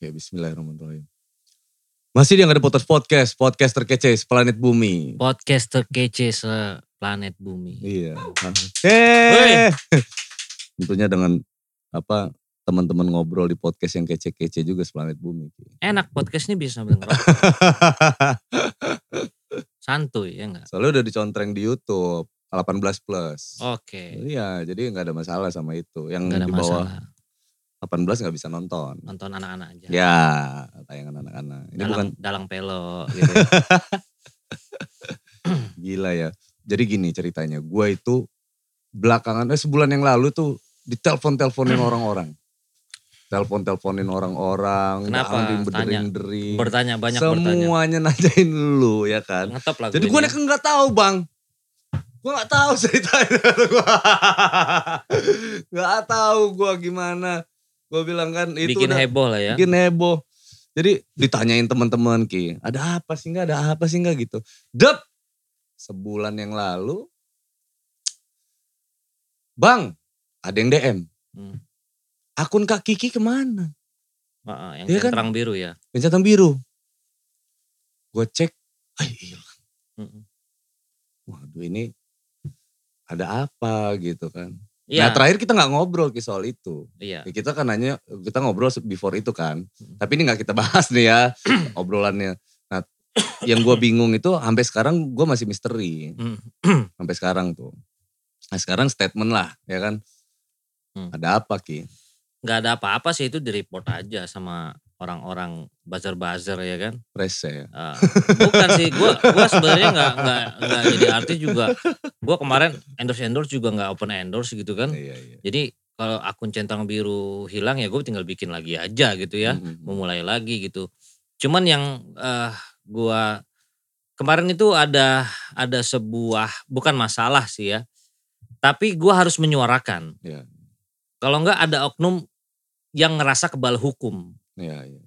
Oke, bismillahirrahmanirrahim. Masih di Nggak ada Podcast Podcast, podcast terkece planet bumi. Podcast terkece seplanet bumi. Iya. Hehehe. Tentunya dengan apa teman-teman ngobrol di podcast yang kece-kece juga seplanet bumi. Enak podcast ini bisa sambil. Santuy ya enggak? Soalnya udah dicontreng di YouTube 18 plus. Oke. Iya, jadi nggak ada masalah sama itu. Yang di bawah masalah. 18 nggak bisa nonton. Nonton anak-anak aja. Ya, tayangan anak-anak. Ini dalang, bukan dalang pelo gitu. gila ya. Jadi gini ceritanya, gue itu belakangan, eh sebulan yang lalu tuh ditelepon-teleponin orang-orang. Telepon-teleponin orang-orang, Kenapa? berdering-dering. bertanya banyak bertanya. Semuanya nanyain lu ya kan. Ngetop lah Jadi gue gue nih nggak tahu bang. Gue nggak tahu ceritanya. Gak tahu gue gimana. Gue bilang kan itu bikin udah heboh lah ya. bikin heboh. Jadi ditanyain teman-teman ki, ada apa sih nggak, ada apa sih nggak gitu. Dep, sebulan yang lalu, bang, ada yang DM. Hmm. Akun Kak Kiki ke mana? Heeh, yang Iya kan? biru ya. Yang centang biru. Gue cek, ah hilang. Mm-mm. Waduh ini ada apa gitu kan. Iya. Nah terakhir kita nggak ngobrol ki soal itu. Iya. Ya, kita kan nanya, kita ngobrol before itu kan. Hmm. Tapi ini nggak kita bahas nih ya obrolannya. Nah yang gue bingung itu sampai sekarang gue masih misteri. Hmm. Sampai sekarang tuh. Nah sekarang statement lah ya kan. Hmm. Ada apa Ki? Nggak ada apa-apa sih itu di report aja sama orang-orang buzzer-buzzer ya kan. Rese ya? Eh, bukan sih, gue gua sebenarnya nggak nggak nggak jadi artis juga. Gue kemarin endorse endorse juga nggak open endorse gitu kan. Iya, iya. Jadi kalau akun centang biru hilang ya gue tinggal bikin lagi aja gitu ya, Mm-mm. memulai lagi gitu. Cuman yang eh gua kemarin itu ada ada sebuah bukan masalah sih ya, tapi gua harus menyuarakan. Iya. Kalau enggak ada oknum yang ngerasa kebal hukum, Iya, iya.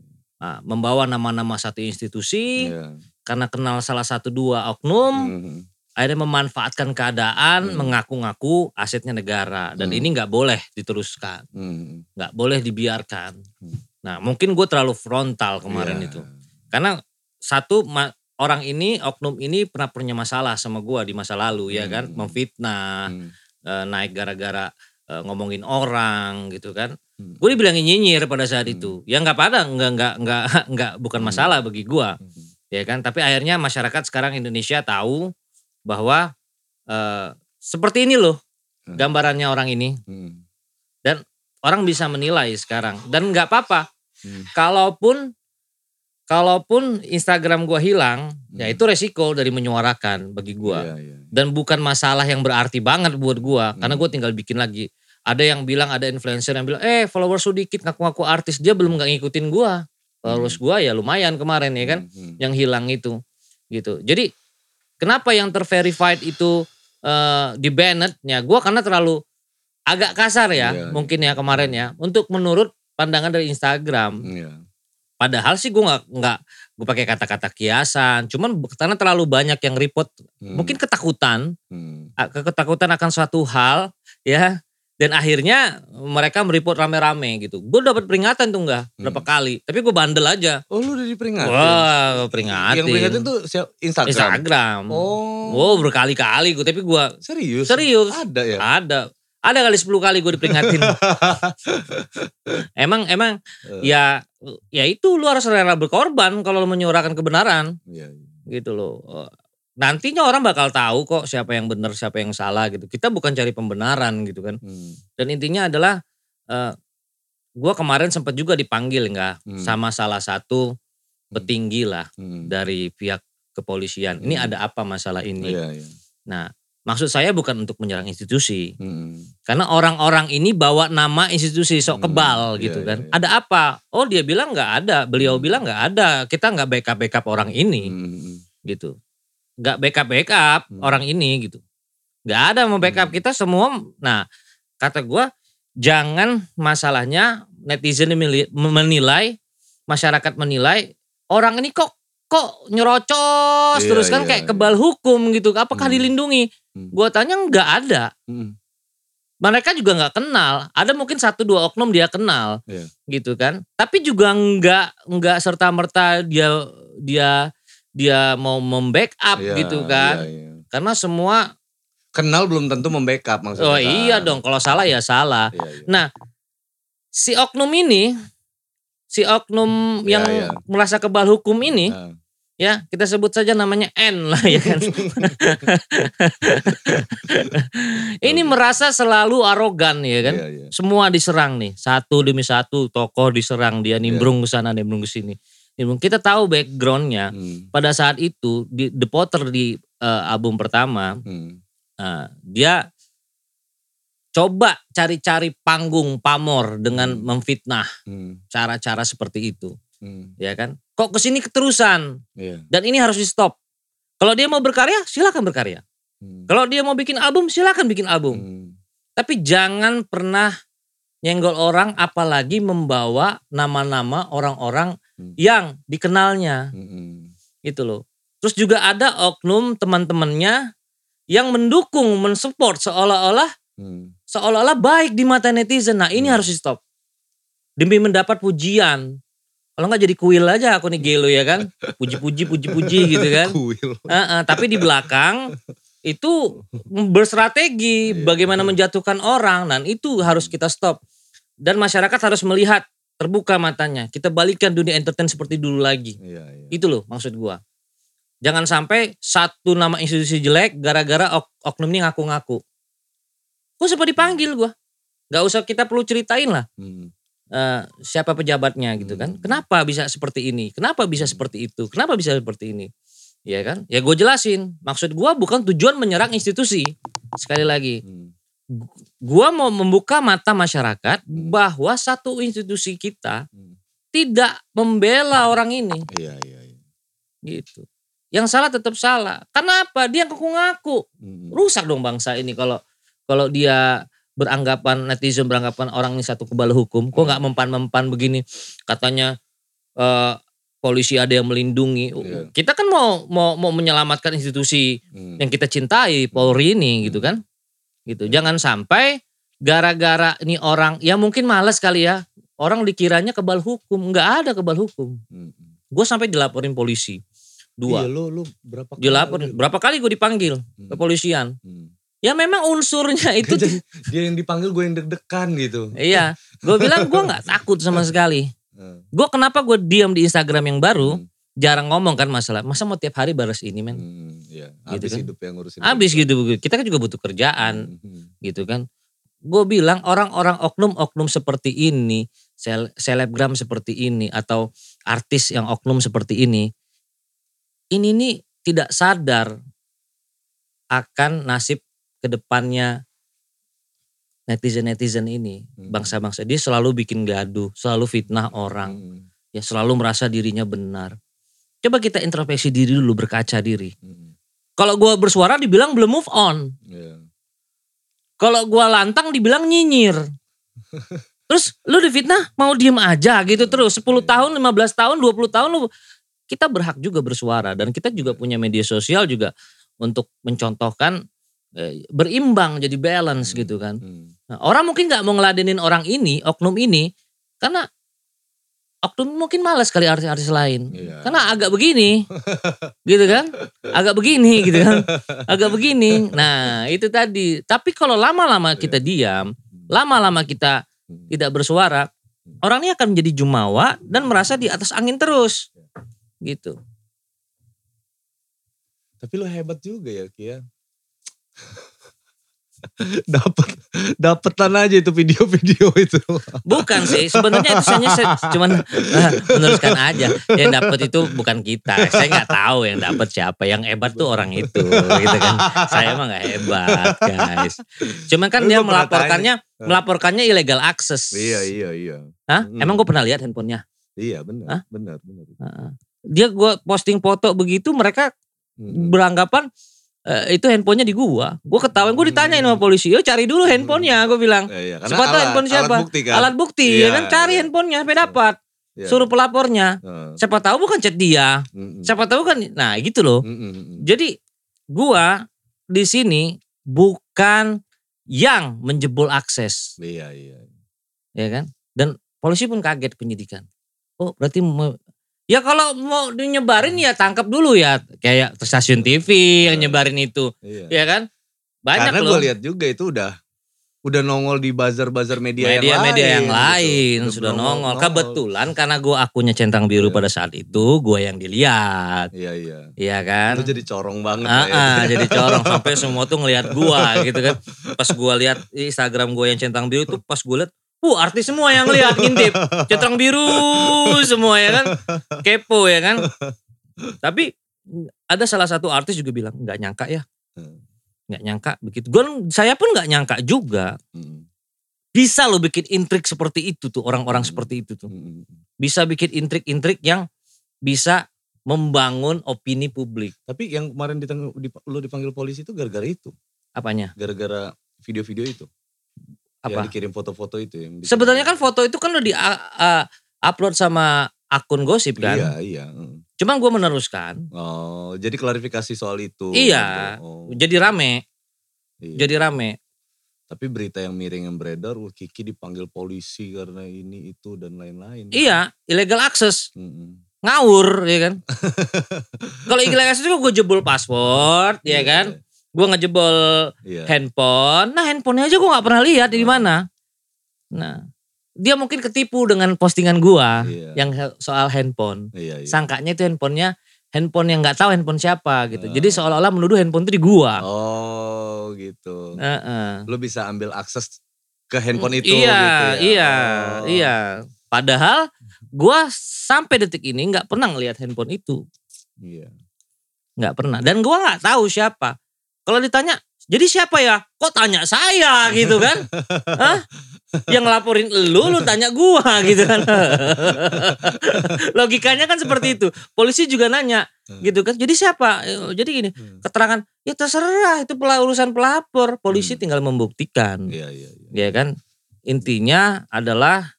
Nah, membawa nama-nama satu institusi Iya. karena kenal salah satu dua oknum, Mhm. akhirnya memanfaatkan keadaan, Hmm. mengaku-ngaku asetnya negara dan Hmm. ini nggak boleh diteruskan. Mhm. nggak boleh dibiarkan. Hmm. Nah mungkin gue terlalu frontal kemarin Iya. itu. Karena satu orang ini, oknum ini pernah punya masalah sama gue di masa lalu ya kan. Hmm. Memfitnah, Hmm. naik gara-gara eh, ngomongin orang gitu kan. Hmm. Gue dibilangin nyinyir pada saat Hmm. itu. Ya nggak pada, nggak nggak nggak nggak bukan Hmm. masalah bagi gue Mhm. ya kan. Tapi akhirnya masyarakat sekarang Indonesia tahu bahwa eh, seperti ini loh Hmm. gambarannya orang ini. Mhm. Orang bisa menilai sekarang dan nggak apa-apa. Hmm. kalaupun kalaupun Instagram gua hilang, ya Hmm. itu resiko dari menyuarakan bagi gua. Iya, iya. Dan bukan masalah yang berarti banget buat gua, karena Hmm. gua tinggal bikin lagi. Ada yang bilang ada influencer yang bilang, "Eh, followers lu dikit ngaku-ngaku artis." Dia belum nggak ngikutin gua. Followers Hmm. gua ya lumayan kemarin ya kan, Mhm. yang hilang itu. Gitu. Jadi kenapa yang terverified itu eh di banned ya gua karena terlalu agak kasar ya, Iya, mungkin ya kemarin ya, untuk menurut pandangan dari Instagram. Iya. Padahal sih gue nggak nggak gue pakai kata-kata kiasan, cuman karena terlalu banyak yang report, Mhm. mungkin ketakutan, a- ketakutan akan suatu hal, ya, dan akhirnya mereka mereport rame-rame gitu. Gue dapat peringatan tuh enggak berapa Hmm. kali, tapi gue bandel aja. Oh lu udah diperingatin? Wah, peringatin. Yang peringatin tuh Instagram? Instagram. Oh. Wow, berkali-kali gue, tapi gue Serius? serius. Ada ya? Ada. Ada kali 10 kali gue diperingatin. emang emang Eh, ya ya itu lu harus rela berkorban kalau lu menyuarakan kebenaran. Iya. iya. gitu loh. Nantinya orang bakal tahu kok siapa yang benar, siapa yang salah gitu. Kita bukan cari pembenaran gitu kan. Hmm. Dan intinya adalah eh gua kemarin sempat juga dipanggil enggak Hmm. sama salah satu petinggi lah Hmm. dari pihak kepolisian. Ini Hmm. ada apa masalah ini? Iya, iya. Nah, maksud saya bukan untuk menyerang institusi. Hmm. Karena orang-orang ini bawa nama institusi sok Hmm, kebal iya, gitu iya, kan. iya. Ada apa? Oh dia bilang nggak ada. Beliau Hmm. bilang nggak ada. Kita nggak backup backup orang ini Hmm. gitu. Nggak backup backup Hmm. orang ini gitu. Nggak ada mau backup Hmm. kita semua. Nah kata gua jangan masalahnya netizen menilai masyarakat menilai orang ini kok kok nyerocos Iya, terus kan iya, kayak iya. kebal hukum gitu. Apakah Hmm. dilindungi? Hmm. Gua tanya nggak ada. Hmm. mereka juga nggak kenal. Ada mungkin satu dua oknum dia kenal, Iya. gitu kan. Tapi juga nggak nggak serta merta dia dia dia mau membackup Iya, gitu kan. iya, iya. Karena semua Kenal belum tentu membackup maksudnya. oh kan. iya dong. Kalau salah ya salah. Iya, iya. Nah, si oknum ini, si oknum Iya, yang iya. merasa kebal hukum ini, Nah, ya kita sebut saja namanya N lah ya kan. ini merasa selalu arogan ya kan. Iya, iya. Semua diserang nih, satu demi satu tokoh diserang dia nimbrung ke sana, nimbrung ke sini. Nimbrung. Kita tahu backgroundnya. Hmm, Pada saat itu di The Potter di eh, album pertama, hmm, eh, dia coba cari-cari panggung pamor dengan Hmm. memfitnah hmm, cara-cara seperti itu, hmm. ya kan? Kok ke sini keterusan Iya. dan ini harus di stop. Kalau dia mau berkarya, silakan berkarya. Hmm, Kalau dia mau bikin album, silakan bikin album. hmm, Tapi jangan pernah nyenggol orang, apalagi membawa nama-nama orang-orang Hmm. yang dikenalnya, hmm, gitu loh. Terus juga ada oknum teman-temannya yang mendukung, mensupport seolah-olah hmm. seolah-olah baik di mata netizen. Nah ini Hmm. harus di stop. Demi mendapat pujian. Kalau nggak jadi kuil aja aku nih gelo ya kan. Puji-puji, puji-puji gitu kan. Kuil. Heeh, tapi di belakang itu berstrategi Iya, bagaimana betul. menjatuhkan orang. Dan itu harus kita stop. Dan masyarakat harus melihat terbuka matanya. Kita balikkan dunia entertain seperti dulu lagi. Iya, iya. Itu loh maksud gua. Jangan sampai satu nama institusi jelek gara-gara ok- oknum ini ngaku-ngaku. Gua sempat dipanggil gua. Gak usah kita perlu ceritain lah Hmm, eh, siapa pejabatnya gitu kan. Hmm. Kenapa bisa seperti ini? Kenapa bisa seperti itu? Kenapa bisa seperti ini? Ya kan? Ya gue jelasin. Maksud gua bukan tujuan menyerang institusi. Sekali lagi, hmm. Gua mau membuka mata masyarakat bahwa satu institusi kita Hmm. tidak membela orang ini Iya, iya, iya. gitu. Yang salah tetap salah. Kenapa? Dia ngaku-ngaku. Hmm, Rusak dong bangsa ini kalau kalau dia beranggapan netizen beranggapan orang ini satu kebal hukum. Kok nggak mempan-mempan begini? Katanya eh, polisi ada yang melindungi. Iya. Kita kan mau mau mau menyelamatkan institusi hmm. yang kita cintai, Polri ini gitu kan. Gitu. Jangan sampai gara-gara ini orang ya mungkin males kali ya. Orang dikiranya kebal hukum, nggak ada kebal hukum. Hmm. Gue sampai dilaporin polisi. Dua. Iya, lu, lu berapa kali? Dilaporin. Berapa kali gue dipanggil Hmm, kepolisian. hmm. Ya memang unsurnya itu dia yang dipanggil gue yang deg-degan gitu. Iya, gue bilang gue nggak takut sama sekali. Gue kenapa gue diam di Instagram yang baru, hmm, jarang ngomong kan masalah. Masa mau tiap hari balas ini men? hmm, iya. Gitu Habis kan. hidup yang ngurusin. Abis itu. gitu, kita kan juga butuh kerjaan, Hmm, hmm. gitu kan. Gue bilang orang-orang oknum-oknum seperti ini, sel- selebgram seperti ini, atau artis yang oknum seperti ini, ini nih tidak sadar akan nasib ke depannya netizen-netizen ini, Hmm. bangsa-bangsa. Dia selalu bikin gaduh, selalu fitnah orang. Hmm, ya selalu merasa dirinya benar. Coba kita introspeksi diri dulu, berkaca diri. hmm, Kalau gua bersuara dibilang belum move on. iya. Kalau gua lantang dibilang nyinyir. Terus lu difitnah mau diem aja gitu terus 10 tahun, 15 tahun, 20 tahun lu kita berhak juga bersuara dan kita juga punya media sosial juga untuk mencontohkan eh, berimbang jadi balance Hmm, gitu kan. hmm. Nah, orang mungkin nggak mau ngeladenin orang ini, oknum ini, karena oknum mungkin malas kali artis-artis lain. Iya. Karena agak begini, gitu kan? Agak begini, gitu kan? Agak begini. Nah itu tadi. Tapi kalau lama-lama kita diam, lama-lama kita Hmm. tidak bersuara, orang ini akan menjadi jumawa dan merasa di atas angin terus, gitu. Tapi lu hebat juga ya Kia. Dapat dapetan aja itu video-video itu. Bukan sih, sebenarnya itu saya cuman eh, meneruskan aja. Yang dapat itu bukan kita. Saya nggak tahu yang dapat siapa. Yang hebat tuh orang itu, gitu kan. Saya emang nggak hebat, guys. Cuman kan Lu dia melaporkannya, melaporkannya illegal access. iya iya iya. Hah? Hmm. Emang gue pernah lihat handphonenya. Iya benar Hah? benar benar. Heeh. Dia gue posting foto begitu, mereka Hmm. beranggapan eh, itu handphonenya di gua. Gue ketahuan, gue ditanyain sama polisi, yo cari dulu handphonenya. Gue bilang, Iya, iya. Karena siapa tahu alat- handphone siapa? Alat bukti kan. alat bukti, Iya, ya kan cari iya. handphonenya, sampai dapat. Iya. Suruh pelapornya. Heeh. Siapa tahu bukan chat dia. Mm-mm. Siapa tahu kan, nah gitu loh. Mm-mm. Jadi gua di sini bukan yang menjebol akses, Iya iya. ya kan? Dan polisi pun kaget penyidikan. Oh, berarti Ya kalau mau nyebarin ya tangkap dulu ya kayak stasiun TV yang nyebarin itu, Iya. ya kan? Banyak Karena gue lihat juga itu udah udah nongol di buzzer-buzzer media, media-media yang lain. yang lain gitu. sudah nongol. nongol. Kebetulan karena gue akunnya centang biru Iya. pada saat itu, gue yang dilihat, Iya iya. iya kan? Itu jadi corong banget Ah, ya. jadi corong sampai semua tuh ngelihat gua gitu kan. Pas gua lihat Instagram gua yang centang biru tuh pas gua lihat, "Wah, artis semua yang lihat ngintip. Centang biru semua ya kan. Kepo ya kan. Tapi ada salah satu artis juga bilang, "nggak nyangka ya." Nggak nyangka begitu. Gua saya pun nggak nyangka juga. Bisa loh bikin intrik seperti itu tuh orang-orang seperti itu tuh. Bisa bikin intrik-intrik yang bisa membangun opini publik. Tapi yang kemarin ditang- dip- lu dipanggil polisi itu gara-gara itu. Apanya? Gara-gara video-video itu. Apa? Yang dikirim foto-foto itu yang di- Sebenarnya kan foto itu kan udah di a- upload sama akun gosip kan. Iya, iya. mm. Cuman gue meneruskan. Oh, jadi klarifikasi soal itu. Iya. Oh, Jadi rame, iya. jadi rame. Tapi berita yang miring yang beredar, wah Kiki dipanggil polisi karena ini itu dan lain-lain. Iya, illegal access, Mm-mm. ngawur ya kan. Kalau illegal access itu gue jebol password, ya kan. Gue ngejebol Iya. handphone. Nah handphonenya aja gue nggak pernah lihat di mana. Nah, dia mungkin ketipu dengan postingan gua Iya. yang soal handphone. Iya, iya. Sangkanya itu handphonenya handphone yang nggak tahu handphone siapa gitu. Oh. Jadi seolah-olah menuduh handphone itu di gua. Oh, gitu. Heeh. Lu bisa ambil akses ke handphone itu iya, gitu ya. iya, Oh. iya. Padahal gua sampai detik ini nggak pernah ngelihat handphone itu, Iya. nggak pernah. Dan gua nggak tahu siapa. Kalau ditanya, jadi siapa ya? Kok tanya saya gitu kan? Hah? Yang laporin lu, lu tanya gua gitu kan. Logikanya kan seperti itu. Polisi juga nanya gitu kan. Jadi siapa? Jadi gini, Hmm. keterangan ya terserah itu urusan pelapor. Polisi Hmm. tinggal membuktikan. Iya, iya, iya. ya kan intinya adalah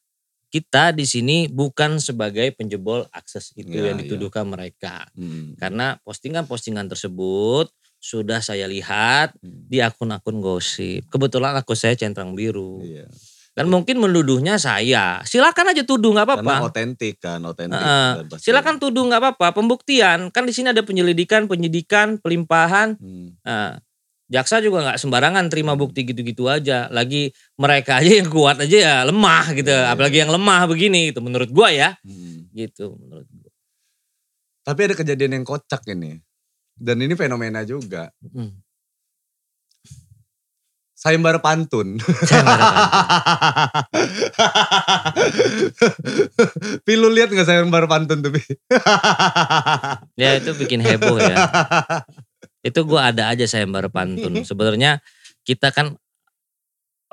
kita di sini bukan sebagai penjebol akses itu Ya, yang ya. dituduhkan mereka Hmm. karena postingan-postingan tersebut sudah saya lihat Hmm. di akun-akun gosip kebetulan akun saya centang biru Iya. dan mungkin menuduhnya saya silakan aja tuduh nggak Karena apa-apa otentik kan, otentik. Pasti- silakan tuduh nggak apa-apa pembuktian kan di sini ada penyelidikan penyidikan pelimpahan Hmm. Nah, jaksa juga nggak sembarangan terima bukti gitu-gitu aja. Lagi mereka aja yang kuat aja ya lemah gitu. Iya, iya. Apalagi yang lemah begini itu menurut gua ya. Hmm. Gitu menurut gua. Tapi ada kejadian yang kocak ini. Dan ini fenomena juga. Hmm. Sayembara pantun. Saya marah. Pi lu lihat gak sayembara pantun tuh Pi? ya itu bikin heboh ya. Itu gua ada aja sayembara pantun. Sebenarnya kita kan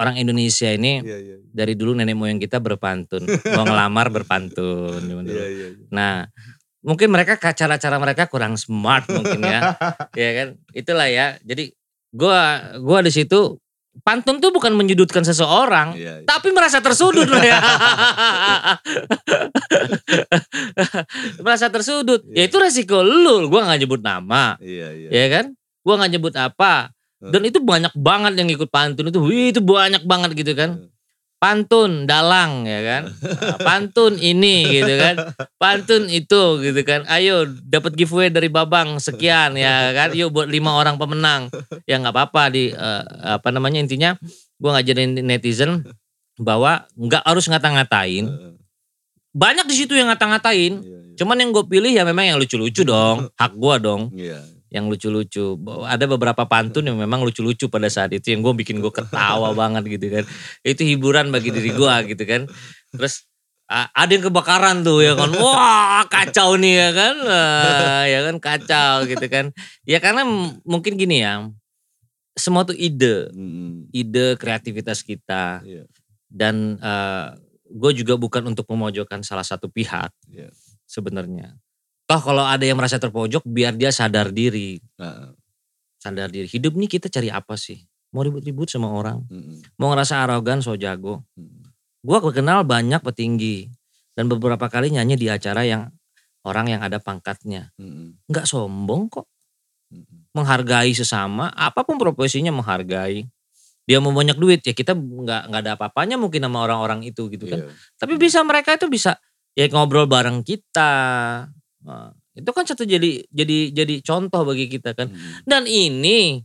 orang Indonesia ini Iya, iya. dari dulu nenek moyang kita berpantun. Mau ngelamar berpantun. dulu. Iya, iya. iya. Nah, mungkin mereka cara-cara mereka kurang smart mungkin ya. ya kan? Itulah ya. Jadi gua gua di situ pantun tuh bukan menyudutkan seseorang, Iya, iya. tapi merasa tersudut loh ya. merasa tersudut. Ya Iya. itu resiko lu. Gua nggak nyebut nama, Iya, iya. ya kan? Gua nggak nyebut apa. Dan itu banyak banget yang ikut pantun itu. Wih, itu banyak banget gitu kan pantun dalang ya kan? Nah, pantun ini gitu kan? Pantun itu gitu kan? Ayo dapat giveaway dari babang sekian ya kan? Yuk buat lima orang pemenang. Ya nggak apa-apa di eh, apa namanya intinya gua ngajarin netizen bahwa nggak harus ngata-ngatain. Banyak di situ yang ngata-ngatain. Iya, iya. cuman yang gue pilih ya memang yang lucu-lucu dong. Hak gua dong. Iya. Yang lucu-lucu. Ada beberapa pantun yang memang lucu-lucu pada saat itu yang gue bikin gue ketawa banget gitu kan. Itu hiburan bagi diri gue gitu kan. Terus ada yang kebakaran tuh ya kan. Wah kacau nih ya kan. Ya kan kacau gitu kan. Ya karena mungkin gini ya. Semua tuh ide. Mm-mm. Ide kreativitas kita. Iya. Dan gue juga bukan untuk memojokkan salah satu pihak Iya. sebenarnya. Toh kalau ada yang merasa terpojok biar dia sadar diri Heeh. sadar diri. Hidup nih kita cari apa sih? Mau ribut-ribut sama orang, Mm-mm. mau ngerasa arogan so jago. Mm-mm. Gua kenal banyak petinggi dan beberapa kali nyanyi di acara yang orang yang ada pangkatnya. Mm-mm. Nggak sombong kok, Mm-mm. menghargai sesama, apa pun profesinya menghargai. dia mau banyak duit ya kita nggak nggak ada apa-apanya mungkin sama orang-orang itu gitu kan. Iya. Tapi bisa mereka itu bisa ya ngobrol bareng kita. Nah, itu kan satu jadi jadi jadi contoh bagi kita kan. Mm. Dan ini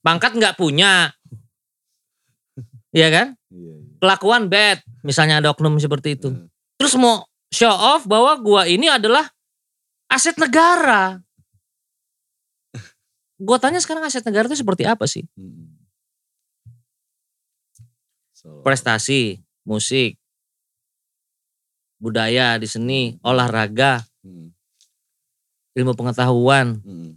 pangkat nggak punya, ya kan? Iya, iya. Kelakuan bad, misalnya ada oknum seperti itu. Hmm. Terus mau show off bahwa gua ini adalah aset negara. Gua tanya sekarang aset negara itu seperti apa sih? Mm. So, Prestasi, musik, budaya di seni, olahraga, mm, ilmu pengetahuan. mm.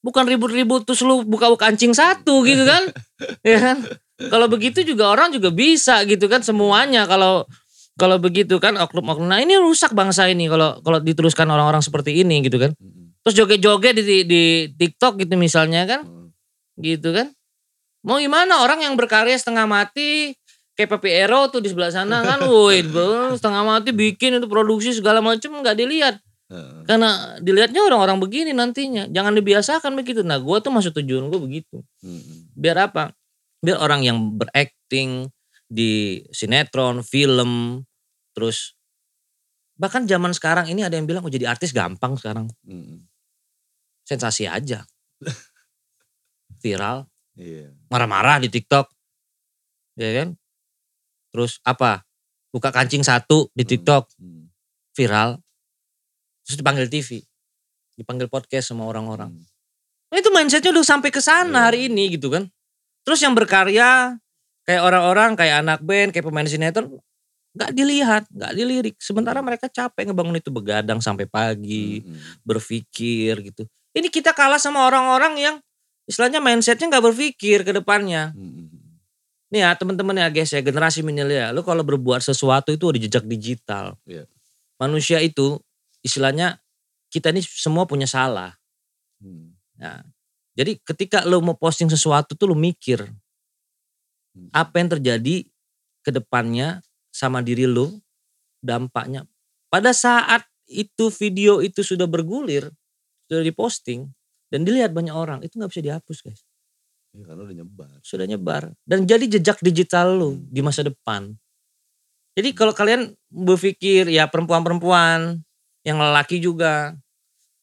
Bukan ribut-ribut terus lu buka kancing satu gitu kan. ya kan? Kalau begitu juga orang juga bisa gitu kan semuanya kalau kalau begitu kan oknum-oknum. Nah ini rusak bangsa ini kalau kalau diteruskan orang-orang seperti ini gitu kan. Mm, Terus joget-joget di, di, di TikTok gitu misalnya kan. mm. Gitu kan. Mau gimana orang yang berkarya setengah mati kayak Papi Ero tuh di sebelah sana kan. Woi setengah mati bikin itu produksi segala macam nggak dilihat. Karena dilihatnya orang-orang begini nantinya. Jangan dibiasakan begitu. Nah gue tuh maksud tujuan gue begitu. Biar apa? Biar orang yang berakting di sinetron, film, terus bahkan zaman sekarang ini ada yang bilang oh jadi artis gampang sekarang. Sensasi aja. Viral, Iya. marah-marah di TikTok. Ya kan? Terus apa? Buka kancing satu di TikTok, Mm, viral. Terus dipanggil TV. Dipanggil podcast sama orang-orang. mm. Nah, itu mindsetnya udah sampai ke sana Iya. hari ini gitu kan. Terus yang berkarya kayak orang-orang kayak anak band, kayak pemain sinetron nggak dilihat, nggak dilirik. Sementara mereka capek ngebangun itu begadang sampai pagi, Mm, mm. berpikir gitu. Ini kita kalah sama orang-orang yang istilahnya mindsetnya nggak berpikir ke depannya. Mm, mm. Nih ya teman-teman ya guys ya generasi milenial, lu kalau berbuat sesuatu itu ada jejak digital. Iya. Manusia itu istilahnya kita ini semua punya salah. Mm. Nah, jadi ketika lo mau posting sesuatu tuh lo mikir Hmm. apa yang terjadi ke depannya sama diri lo, dampaknya. Pada saat itu video itu sudah bergulir, sudah diposting dan dilihat banyak orang, itu nggak bisa dihapus guys. Ya, karena udah nyebar. Sudah nyebar dan jadi jejak digital lo Hmm. di masa depan. Jadi kalau kalian berpikir ya perempuan-perempuan, yang lelaki juga,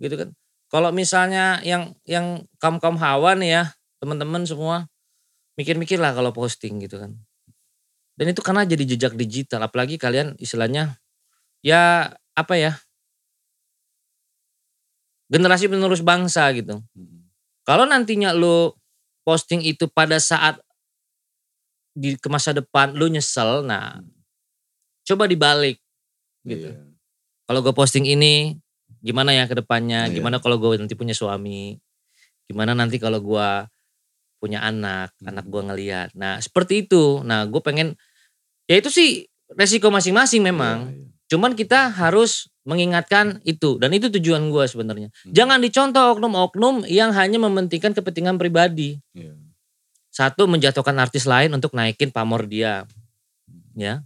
gitu kan. Kalau misalnya yang yang kaum kaum hawa nih ya teman-teman semua mikir-mikir lah kalau posting gitu kan. Dan itu karena jadi jejak digital, apalagi kalian istilahnya ya apa ya generasi penerus bangsa gitu. Mm, Kalau nantinya lu posting itu pada saat di ke masa depan lu nyesel, nah coba dibalik gitu. Iya. Kalau gue posting ini gimana ya ke depannya? Iya. Gimana kalau gue nanti punya suami? Gimana nanti kalau gue punya anak, Hmm. anak gue ngeliat. Nah seperti itu. Nah gue pengen, ya itu sih resiko masing-masing memang. Iya, iya. Cuman kita harus mengingatkan itu dan itu tujuan gue sebenarnya. Hmm. Jangan dicontoh oknum-oknum yang hanya mementingkan kepentingan pribadi. Iya. Satu menjatuhkan artis lain untuk naikin pamor dia. Ya.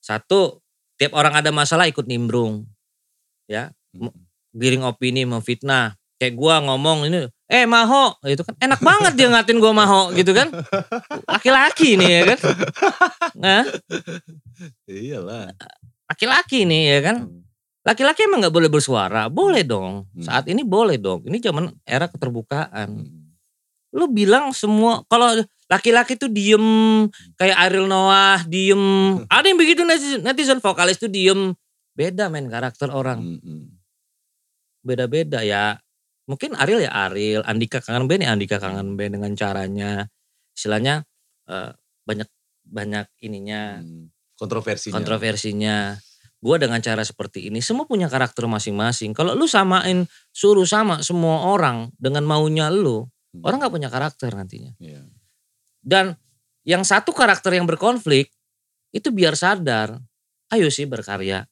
Satu tiap orang ada masalah ikut nimbrung. Ya. Mm, Giring opini memfitnah. Kayak gua ngomong ini, eh Maho, itu kan enak banget dia ngatin gua Maho gitu kan. Laki-laki nih ya kan. Nah, Iyalah. laki-laki nih ya kan. Mm, Laki-laki emang nggak boleh bersuara, boleh dong. Hmm. Saat ini boleh dong. Ini zaman era keterbukaan. mm. lu bilang semua kalau laki-laki tuh diem kayak Ariel Noah diem ada yang begitu netizen, netizen vokalis tuh diem beda main karakter orang beda-beda ya mungkin Ariel ya Ariel Andika kangen band ya Andika kangen band dengan caranya istilahnya eh, banyak banyak ininya Mm. Kontroversinya. kontroversinya gue dengan cara seperti ini semua punya karakter masing-masing kalau lu samain suruh sama semua orang dengan maunya lu Mm. orang nggak punya karakter nantinya Iya. Dan yang satu karakter yang berkonflik itu biar sadar, ayo sih berkarya,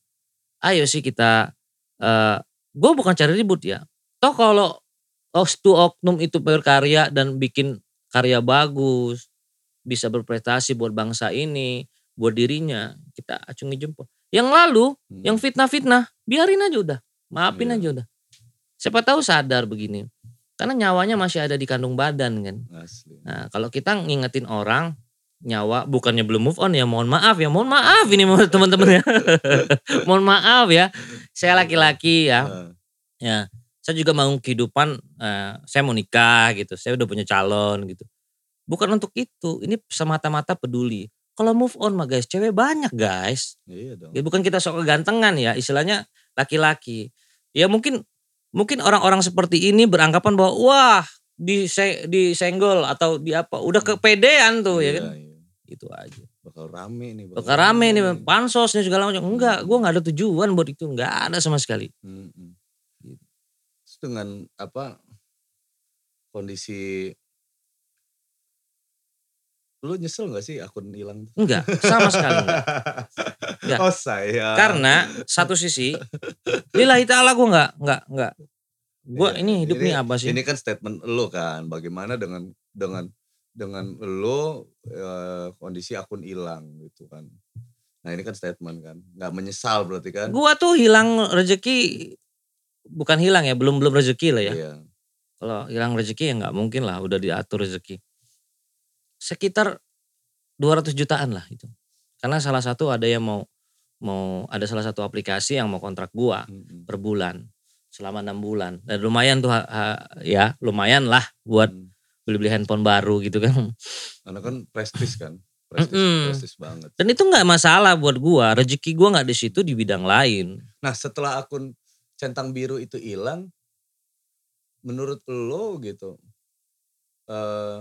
ayo sih kita, eh gue bukan cari ribut ya. Toh kalau Ostu Oknum itu berkarya dan bikin karya bagus, bisa berprestasi buat bangsa ini, buat dirinya, kita acungi jempol. Yang lalu, Mm. yang fitnah-fitnah, biarin aja udah, maafin Iya. aja udah. Siapa tahu sadar begini. Karena nyawanya masih ada di kandung badan kan. Asli. Nah, kalau kita ngingetin orang nyawa bukannya belum move on ya mohon maaf ya mohon maaf ini teman-teman ya mohon maaf ya saya laki-laki ya Nah, ya saya juga mau kehidupan eh, saya mau nikah gitu saya udah punya calon gitu bukan untuk itu ini semata-mata peduli kalau move on mah guys cewek banyak guys. Iya dong. ya bukan kita sok kegantengan ya istilahnya laki-laki. Ya mungkin mungkin orang-orang seperti ini beranggapan bahwa wah di disenggol atau di apa. Udah kepedean tuh ya Iya, kan? iya. itu aja. Bakal rame nih. bakal rame nih pansos nih segala macam. Enggak gua nggak ada tujuan buat itu nggak ada sama sekali. Mm-mm. Terus dengan apa kondisi lu nyesel gak sih akun hilang? enggak sama sekali enggak Enggak. Oh saya. karena satu sisi lillahi ta'ala gue nggak nggak nggak gue Iya, ini hidup nih apa sih Ini kan statement lo kan, bagaimana dengan dengan dengan lo eh, kondisi akun hilang gitu kan. Nah ini kan statement kan, nggak menyesal berarti kan? gue tuh hilang rezeki bukan hilang ya belum belum rezeki lah ya Iya. kalau hilang rezeki ya nggak mungkin lah udah diatur rezeki sekitar 200 jutaan lah itu karena salah satu ada yang mau mau ada salah satu aplikasi yang mau kontrak gua Mm-mm. per bulan selama enam bulan dan lumayan tuh ha- ha- ya lumayan lah buat Mm. beli-beli handphone baru gitu kan Karena kan prestis kan, prestis, Mm-mm. prestis banget. dan itu nggak masalah buat gua rezeki gua nggak di situ di bidang lain Nah setelah akun centang biru itu hilang, menurut lo gitu, eh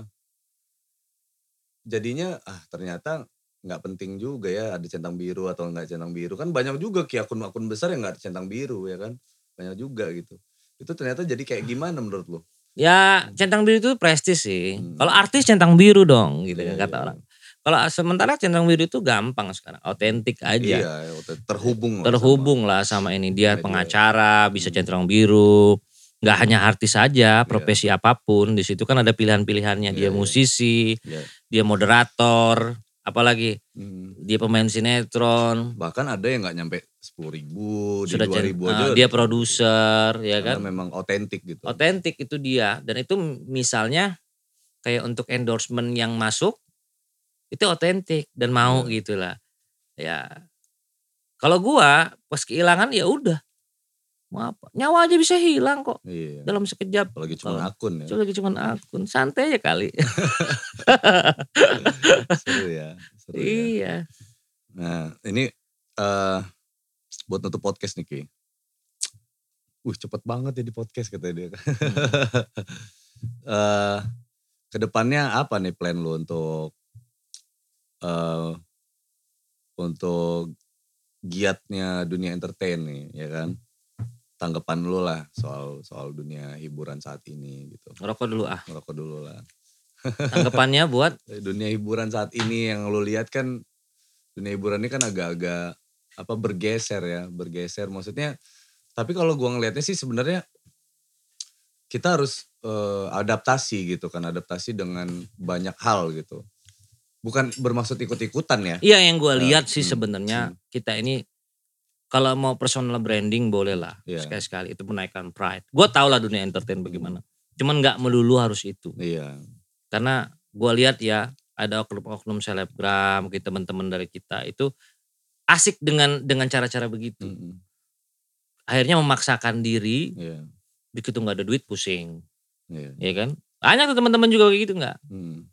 jadinya ah ternyata nggak penting juga ya ada centang biru atau nggak centang biru kan banyak juga ki akun-akun besar yang nggak ada centang biru ya kan banyak juga gitu. Itu ternyata jadi kayak gimana menurut lo? ya centang biru itu prestis sih Hmm. kalau artis centang biru dong gitu Iya, kan kata iya, orang kalau sementara centang biru itu gampang sekarang otentik aja Iya, terhubung. lah terhubung lah sama ini dia pengacara bisa Hmm. centang biru nggak hanya artis saja profesi apa pun di situ kan ada pilihan-pilihannya Iya, dia iya. musisi Iya. dia moderator apalagi. Hmm. dia pemain sinetron Bahkan ada yang nggak nyampe sepuluh ribu, di sudah dua cen- ribu eh, aja. dia produser ya kan memang otentik gitu. otentik itu dia dan itu misalnya kayak untuk endorsement yang masuk itu otentik dan mau Iya. gitulah ya kalau gua pas kehilangan ya udah mau apa nyawa aja bisa hilang kok Iya. dalam sekejap Apalagi cuma akun ya. Lagi cuman akun santai aja kali Seru ya. Seru ya. iya Nah ini eh buat nutup podcast nih Ki. Wih cepet banget ya di podcast kata dia. eh ke depannya apa nih plan lu untuk eh untuk giatnya dunia entertain nih ya kan? Tanggapan lu lah soal soal dunia hiburan saat ini gitu. rokok dulu ah. Ngerokok dulu lah. tanggapannya buat? Dunia hiburan saat ini yang lu lihat kan dunia hiburan ini kan agak-agak apa bergeser ya bergeser. Maksudnya tapi kalau gua ngelihatnya sih sebenarnya kita harus eh, adaptasi gitu kan adaptasi dengan banyak hal gitu. Bukan bermaksud ikut-ikutan ya. Iya yang gua Eh, lihat sih hmm, sebenarnya kita ini kalau mau personal branding boleh lah Iya. sekali-sekali itu menaikkan pride. Gua tau lah dunia entertain bagaimana. Cuman nggak melulu harus itu. Iya. Karena gua lihat ya ada oknum-oknum selebgram kita teman-teman dari kita itu asik dengan dengan cara-cara begitu. Mm-mm. akhirnya memaksakan diri iya. begitu nggak ada duit pusing. Iya. Ya kan? Banyak teman-teman juga kayak gitu nggak? Mm,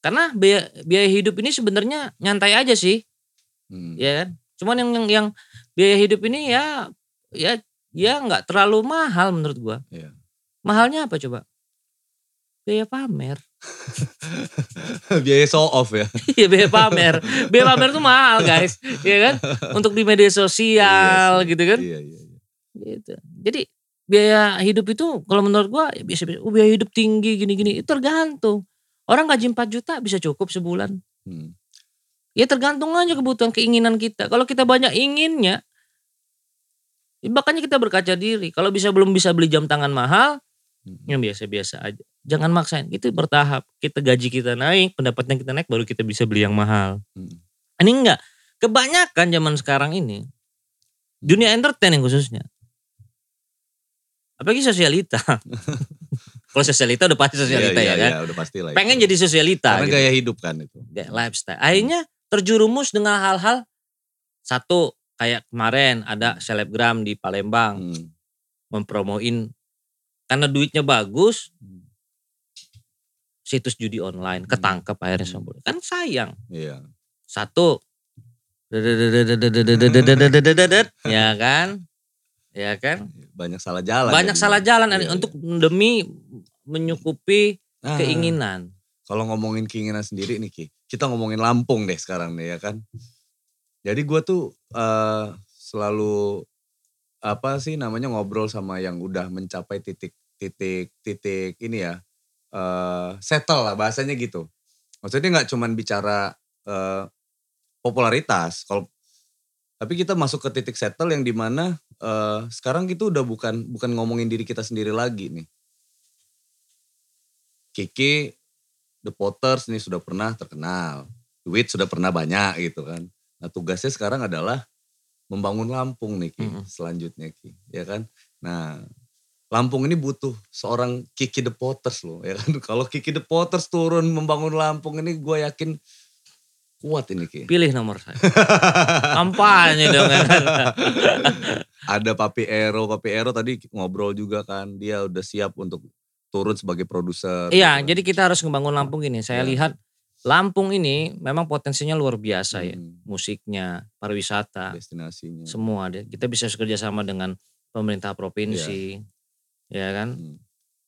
karena biaya, biaya hidup ini sebenarnya nyantai aja sih. Mm. ya kan? Cuman yang yang, yang biaya hidup ini ya ya ya nggak terlalu mahal menurut gua. Iya. mahalnya apa coba? Biaya pamer. Biaya show off ya. Iya biaya pamer. Biaya pamer tuh mahal guys. Ya kan? Untuk di media sosial Iya gitu kan? Iya iya iya. gitu. Jadi biaya hidup itu kalau menurut gua ya biasa biasa oh, biaya hidup tinggi gini gini. Itu tergantung. Orang gaji 4 juta bisa cukup sebulan. Mm, Ya tergantung aja kebutuhan keinginan kita. Kalau kita banyak inginnya, ya makanya kita berkaca diri. Kalau bisa belum bisa beli jam tangan mahal, mm. yang biasa-biasa aja. Jangan maksain. Itu bertahap. Kita gaji kita naik, pendapatnya kita naik, baru kita bisa beli yang mahal. Mm. Ini enggak. Kebanyakan zaman sekarang ini, dunia entertain yang khususnya. Apalagi sosialita. Kalau sosialita udah pasti sosialita Iya, ya iya, kan. iya, udah pasti lah. Pengen itu. jadi sosialita Karena gitu. gaya hidup kan itu. Gaya lifestyle. Akhirnya terjerumus dengan hal-hal satu kayak kemarin ada selebgram di Palembang Hmm. mempromoin karena duitnya bagus Hmm. situs judi online. Ketangkep akhirnya semua kan sayang. Iya. satu. Ya kan? Ya kan? Banyak salah jalan. banyak salah jalan. Iya, untuk demi menyukupi Ah, keinginan Kalau ngomongin keinginan sendiri nih Ki, kita ngomongin Lampung deh sekarang nih ya kan. Jadi gue tuh eh, selalu apa sih namanya ngobrol sama yang udah mencapai titik titik titik ini ya eh settle lah bahasanya gitu. Maksudnya nggak cuman bicara eh, popularitas, kalau tapi kita masuk ke titik settle yang di mana eh, sekarang itu udah bukan bukan ngomongin diri kita sendiri lagi nih. Kiki The Potters ini sudah pernah terkenal. Duit sudah pernah banyak gitu kan. Nah tugasnya sekarang adalah membangun Lampung nih Ki. Mm-mm. Selanjutnya Ki. Ya kan. Nah Lampung ini butuh seorang Kiki The Potters loh. Ya kan. Kalau Kiki The Potters turun membangun Lampung ini gue yakin kuat ini Ki. pilih nomor saya kampanye dong kan Ada Papi Ero. Papi Ero tadi ngobrol juga kan. Dia udah siap untuk turun sebagai produser. iya gitu kan. jadi kita harus membangun Lampung ini saya Iya. lihat Lampung ini memang potensinya luar biasa ya Hmm, musiknya pariwisata Destinasinya. semua deh. Kita bisa bekerja sama dengan pemerintah provinsi, ya kan. Hmm.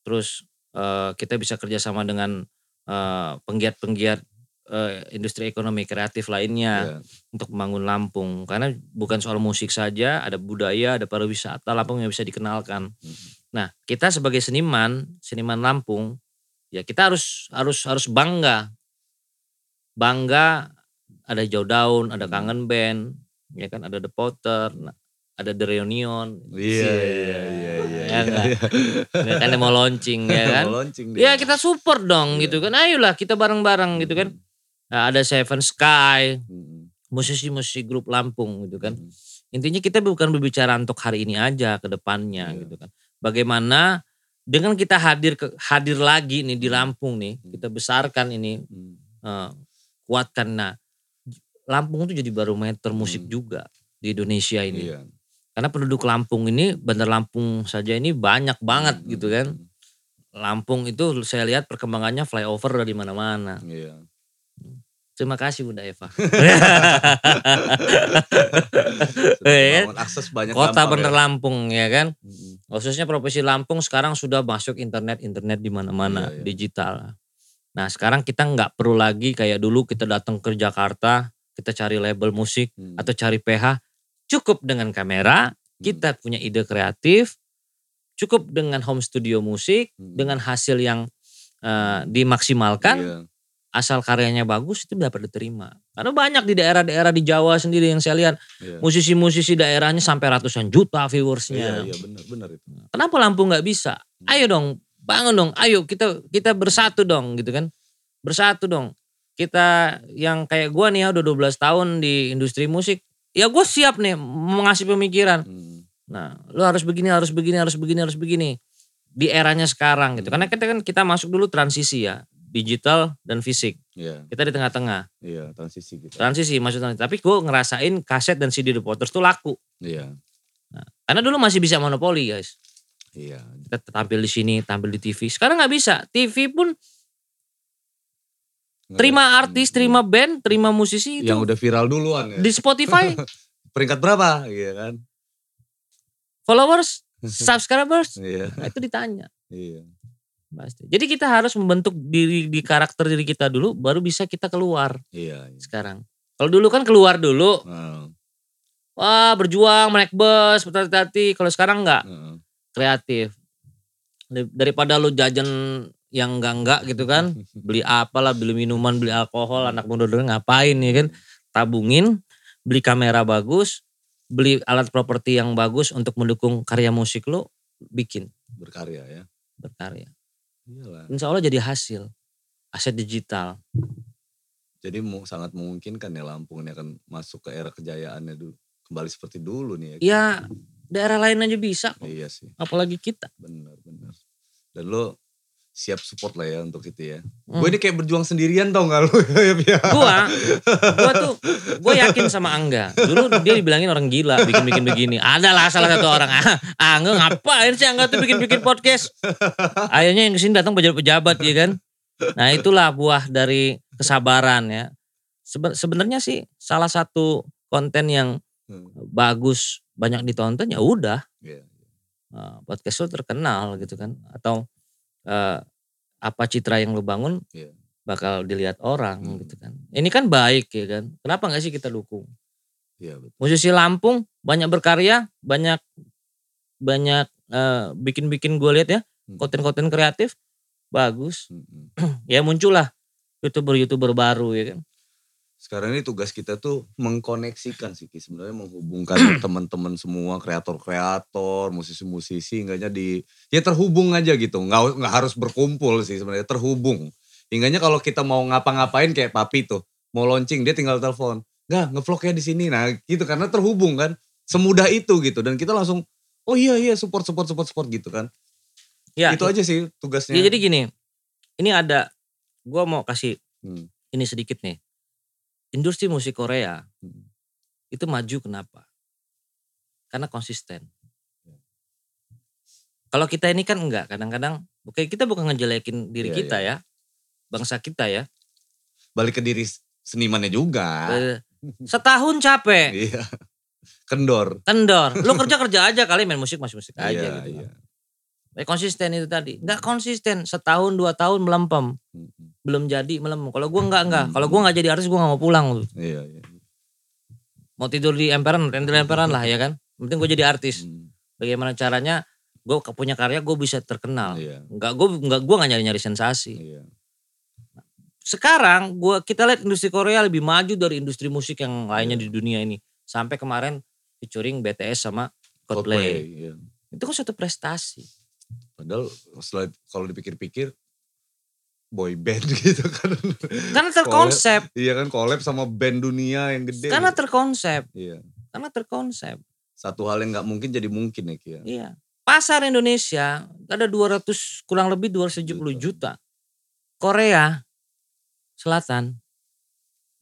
Terus eh, kita bisa kerjasama dengan eh, penggiat-penggiat eh, industri ekonomi kreatif lainnya Iya. untuk membangun Lampung. Karena bukan soal musik saja, ada budaya, ada pariwisata Lampung yang bisa dikenalkan. Hmm. Nah, kita sebagai seniman, seniman Lampung, ya kita harus harus harus bangga, bangga. Ada Jauh Daun, ada Hmm. Kangen Band, ya kan, ada The Potter, nah, ada The Reunion. Iya, iya, iya, iya, Ya iya, iya. Ya kan mau launching ya kan. Mau launching Ya kita support dong Iya. gitu kan. Ayolah kita bareng-bareng gitu kan. Nah, ada Seven Sky, Hmm, musisi-musisi grup Lampung gitu kan. hmm, Intinya kita bukan berbicara untuk hari ini aja ke depannya Iya. gitu kan. Bagaimana dengan kita hadir ke hadir lagi nih di Hmm. Lampung nih, Hmm. kita besarkan ini eh, kuatkan nah Lampung itu jadi barometer musik Hmm. juga di Indonesia ini. Iya. Karena penduduk Lampung ini, Bandar Lampung saja ini banyak banget Hmm, gitu kan. Lampung itu saya lihat perkembangannya flyover dari mana-mana. Iya. Terima kasih Bunda Eva. Iya. membangun akses banyak Kota Bandar ya. Lampung ya kan. Hmm, Khususnya Provinsi Lampung sekarang sudah masuk internet-internet di mana-mana Iya, iya. digital. Nah sekarang kita nggak perlu lagi kayak dulu kita datang ke Jakarta, kita cari label musik hmm, atau cari PH. Cukup dengan kamera, hmm, kita punya ide kreatif, cukup dengan home studio musik, hmm, dengan hasil yang eh, dimaksimalkan, iya, asal karyanya bagus itu dapat diterima. Karena banyak di daerah-daerah di Jawa sendiri yang saya lihat iya. musisi-musisi daerahnya sampai ratusan juta viewersnya. iya benar benar itu. Kenapa Lampung nggak bisa? Ayo dong, bangun dong. Ayo kita kita bersatu dong, gitu kan? Bersatu dong. Kita yang kayak gua nih ya udah 12 tahun di industri musik, ya gue siap nih mengasih pemikiran. Hmm, Nah, lu harus begini, harus begini, harus begini, harus begini. Di eranya sekarang gitu. Hmm. Karena kita kan kita masuk dulu transisi ya, digital dan fisik. Iya, Kita di tengah-tengah. iya transisi gitu. Transisi maksudnya. Tapi gue ngerasain kaset dan CD The Potters tuh laku. Iya, Karena dulu masih bisa monopoli guys. iya. Kita tampil di sini, tampil di TV. Sekarang nggak bisa. TV pun terima artis, terima band, terima musisi itu yang udah viral duluan ya. di Spotify. Peringkat berapa? Iya kan? followers, subscribers, Iya, nah itu ditanya. iya. Pasti. Jadi kita harus membentuk diri di karakter diri kita dulu, baru bisa kita keluar Iya, iya. sekarang. Kalau dulu kan keluar dulu, wah berjuang, naik bus, berhati-hati. Kalau sekarang nggak, kreatif. Dari- Daripada lu jajan yang enggak-enggak gitu kan, beli apalah, beli minuman, beli alkohol, anak muda dulu ngapain ya kan. Tabungin, beli kamera bagus, beli alat properti yang bagus untuk mendukung karya musik lo, bikin, berkarya ya. berkarya. Iyalah. Insya Allah jadi hasil, aset digital. Jadi sangat memungkinkan ya Lampung ini akan masuk ke era kejayaannya dulu. Kembali seperti dulu nih ya. Ya daerah lain aja bisa kok, Iya sih, apalagi kita. benar benar. Dan lo siap support lah ya untuk itu ya. Hmm. Gue ini kayak berjuang sendirian tau gak lu? ya. Gua, gua tuh, gue yakin sama Angga. Dulu dia dibilangin orang gila, bikin-bikin begini. Adalah salah satu orang, ah, Angga ngapain sih Angga tuh bikin-bikin podcast? Akhirnya yang ke sini datang pejabat-pejabat ya kan. Nah itulah buah dari kesabaran ya. Seben- Sebenarnya sih salah satu konten yang Hmm, bagus, banyak ditonton ya udah. Iya. eh, podcast lu terkenal gitu kan. Atau eh, apa citra yang lu bangun Iya. bakal dilihat orang Hmm. gitu kan. Ini kan baik ya kan. Kenapa nggak sih kita dukung? Iya betul. Musisi Lampung banyak berkarya, banyak banyak eh, bikin-bikin gue lihat ya Hmm. konten-konten kreatif bagus. Mm-mm. Ya muncullah youtuber-youtuber baru ya kan. Sekarang ini tugas kita tuh mengkoneksikan sih sebenarnya menghubungkan teman-teman semua kreator-kreator, musisi-musisi enggaknya di ya terhubung aja gitu. Nggak nggak harus berkumpul sih sebenarnya terhubung. Hingganya kalau kita mau ngapa-ngapain kayak papi tuh, mau launching dia tinggal telepon. Nggak, ngevlognya di sini. Nah, gitu karena terhubung kan. Semudah itu gitu dan kita langsung oh iya iya support support support support gitu kan. Ya, itu aja sih tugasnya. ya jadi gini. Ini ada gue mau kasih Hmm, ini sedikit nih. Industri musik Korea hmm, itu maju kenapa? Karena konsisten. Kalau kita ini kan enggak, kadang-kadang oke kita bukan ngejelekin diri Iya, kita ya. Bangsa kita ya. Balik ke diri senimannya juga. Setahun capek, Iya. Kendor. kendor. Lu kerja-kerja aja kali main musik masih musik aja Iya, gitu. iya. Eh, konsisten itu tadi. Enggak konsisten, setahun dua tahun melempem. Belum jadi melempem. Kalau gua enggak enggak. Hmm. Kalau gua enggak jadi artis gua enggak mau pulang. Iya, iya. Mau tidur di emperan, tidur di emperan lah ya kan. Penting gua jadi artis. Bagaimana caranya gue punya karya gue bisa terkenal. Iya, Enggak gue enggak gue enggak nyari-nyari sensasi. iya. Sekarang gua kita lihat industri Korea lebih maju dari industri musik yang lainnya di dunia ini. Sampai kemarin featuring BTS sama Coldplay. iya. Itu kan suatu prestasi. Padahal setelah kalau dipikir-pikir boy band gitu kan. Karena terkonsep, Iya kan collab sama band dunia yang gede. karena gitu. terkonsep, Iya. karena terkonsep. Satu hal yang nggak mungkin jadi mungkin ya Ki ya. Iya. Pasar Indonesia ada 200 kurang lebih 270 juta. Korea Selatan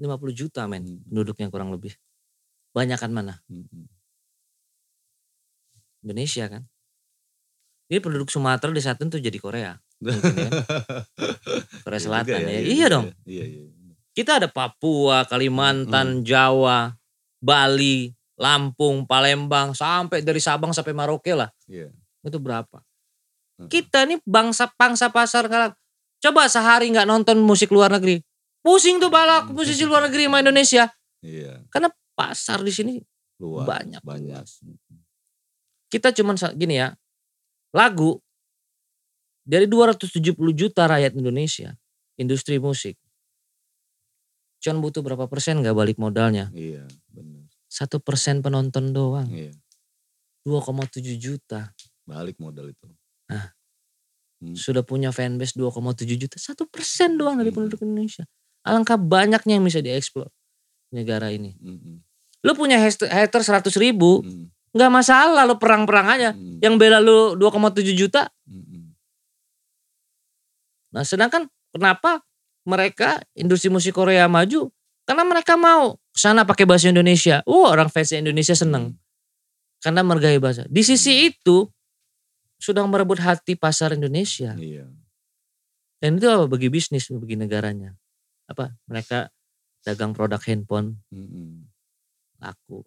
50 juta men Hmm. penduduknya kurang lebih. Banyakan mana? Hmm, Indonesia kan. Jadi penduduk Sumatera di saat itu jadi Korea. Mungkin ya. Korea Iya Selatan juga ya. Iya, Iya dong. ya. Iya, iya. Kita ada Papua, Kalimantan, Hmm. Jawa, Bali, Lampung, Palembang, sampai dari Sabang sampai Maroke lah. Iya. Itu berapa? Hmm. Kita nih bangsa pangsa pasar kalah. Coba sehari nggak nonton musik luar negeri. Pusing tuh balak musisi luar negeri sama Indonesia. Iya. Karena pasar di sini Luas. Banyak, Banyak. kita cuman gini ya. Lagu dari 270 juta rakyat Indonesia, industri musik. Cuman butuh berapa persen nggak balik modalnya? Iya, benar. Satu persen penonton doang, Iya. 2,7 juta. Balik modal itu. Hmm. Sudah punya fanbase 2,7 juta, satu persen doang dari Hmm. penduduk Indonesia. Alangkah banyaknya yang bisa dieksplor negara ini. Mm-mm. Lu punya hater hater 100 ribu, Mm. Nggak masalah lu perang-perang aja. Mm. Yang bela lu 2,7 juta. Mm-mm. Nah sedangkan kenapa mereka industri musik Korea maju? Karena mereka mau sana pakai bahasa Indonesia. Uh orang fans Indonesia seneng. Mm. Karena menghargai bahasa. Di sisi itu sudah merebut hati pasar Indonesia. Iya. Dan itu apa bagi bisnis, bagi negaranya. Apa mereka dagang produk handphone Mm-mm. laku.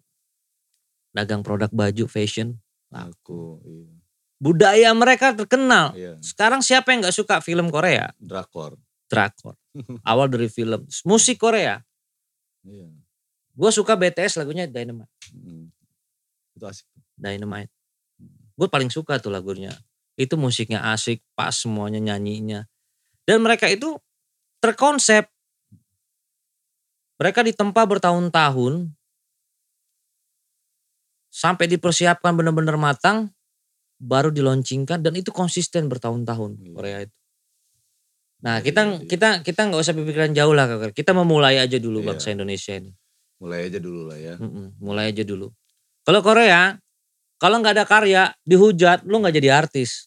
Dagang produk baju fashion. Aku, iya. Budaya mereka terkenal. Iya. Sekarang siapa yang nggak suka film Korea? Drakor. Drakor. Awal dari film. Musik Korea. Iya. Gue suka BTS lagunya Dynamite. Mm. Itu asik. Dynamite. Gue paling suka tuh lagunya. Itu musiknya asik, pas semuanya nyanyinya. Dan mereka itu terkonsep. Mereka ditempa bertahun-tahun. Sampai dipersiapkan benar-benar matang. Baru dilaunchingkan dan itu konsisten bertahun-tahun Iya. Korea itu. Nah Iya, kita iya, iya. kita kita nggak usah berpikiran jauh lah Kakak. Kita memulai aja dulu Iya. bangsa Indonesia ini. Mulai aja dulu lah ya. Mm-mm, mulai aja dulu. Kalau Korea, kalau nggak ada karya, dihujat, lu nggak jadi artis.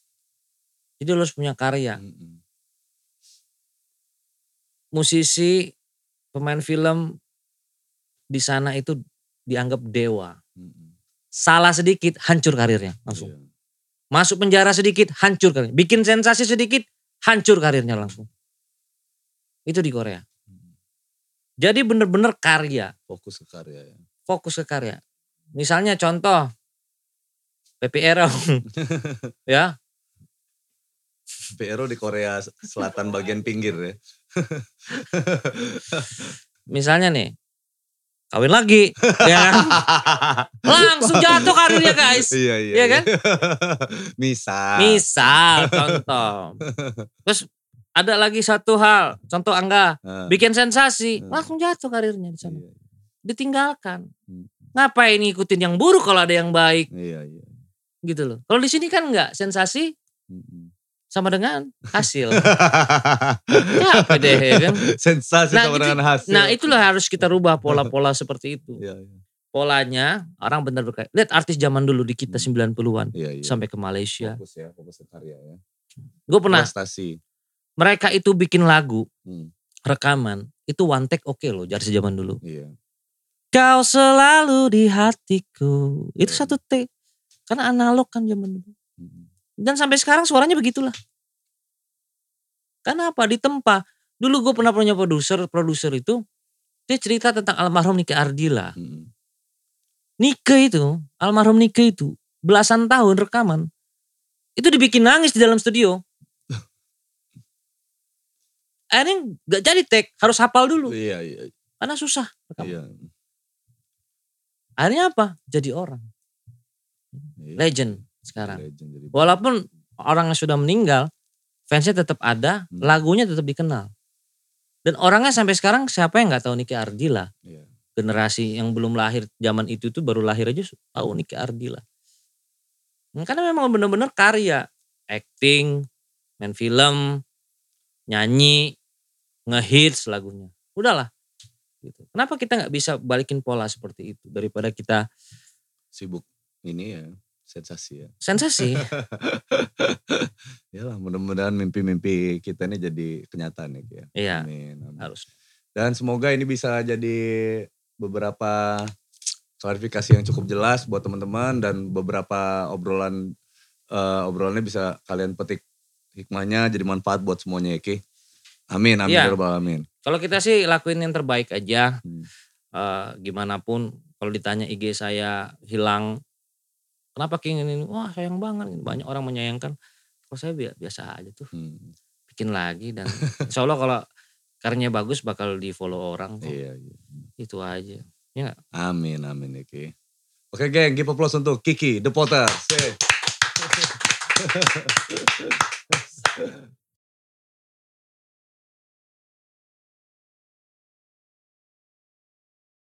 Jadi lu harus punya karya. Mm-mm. musisi, pemain film di sana itu dianggap dewa. Salah sedikit hancur karirnya langsung. Iya. Masuk penjara sedikit hancur karirnya. Bikin sensasi sedikit hancur karirnya langsung. Itu di Korea. Mm. Jadi bener-bener karya, Fokus ke karya ya. fokus ke karya. Misalnya contoh PPR ya PRO di Korea Selatan bagian pinggir ya. misalnya nih kawin lagi ya kan? langsung jatuh karirnya guys iya iya. Iya kan? Misal. misal contoh terus ada lagi satu hal contoh Angga Ah, bikin sensasi Hmm. langsung jatuh karirnya di sana iya, ditinggalkan Hmm. ngapain ngikutin yang buruk kalau ada yang baik Iya iya. gitu loh kalau di sini kan enggak sensasi Mm-mm. Sama dengan hasil apa deh ya kan Sensasi Nah, sama itu- dengan hasil. nah itulah harus kita rubah pola-pola seperti itu Iya iya. polanya orang benar berkait lihat artis zaman dulu di kita 90-an Iya iya. sampai ke Malaysia Fokus ya, fokus ke karya ya. gue pernah Prestasi. mereka itu bikin lagu Hmm, rekaman itu one take oke loh dari zaman dulu iya. kau selalu di hatiku itu Hmm. satu take karena analog kan zaman dulu. Dan sampai sekarang suaranya begitulah karena apa ditempa dulu gue pernah punya produser produser itu dia cerita tentang almarhum Nike Ardila Mm-mm. Nike itu almarhum Nike itu belasan tahun rekaman itu dibikin nangis di dalam studio akhirnya gak jadi take harus hafal dulu Iya iya. karena susah rekaman. Iya. akhirnya apa jadi orang Iya. legend sekarang. Walaupun orang yang sudah meninggal fansnya tetap ada Hmm. lagunya tetap dikenal. Dan orangnya sampai sekarang siapa yang nggak tahu Niki Ardila Iya. generasi yang belum lahir zaman itu tuh baru lahir aja tahu Niki Ardila Hmm, karena memang benar-benar karya. Acting main film nyanyi ngehits lagunya. Udahlah gitu. Kenapa kita nggak bisa balikin pola seperti itu daripada kita Sibuk ini ya sensasi ya. sensasi ya lah mudah-mudahan mimpi-mimpi kita ini jadi kenyataan ya. Ya. iya Amin, amin. harus Dan semoga ini bisa jadi beberapa klarifikasi yang cukup jelas buat teman-teman dan beberapa obrolan eh, obrolannya bisa kalian petik hikmahnya jadi manfaat buat semuanya ya Ki. Amin, amin, Iya. ya Rabbal alamin. Kalau kita sih lakuin yang terbaik aja. Hmm. Eh, gimana pun kalau ditanya IG saya hilang, kenapa King ini? Wah sayang banget. Banyak orang menyayangkan. Kalau saya bi- biasa aja tuh. Hmm, Bikin lagi dan insya Allah kalau karyanya bagus bakal di follow orang. kok. Iya, iya. Itu aja. Amin, amin ya Ki. Oke geng, give applause untuk Kiki, The Potter. Say.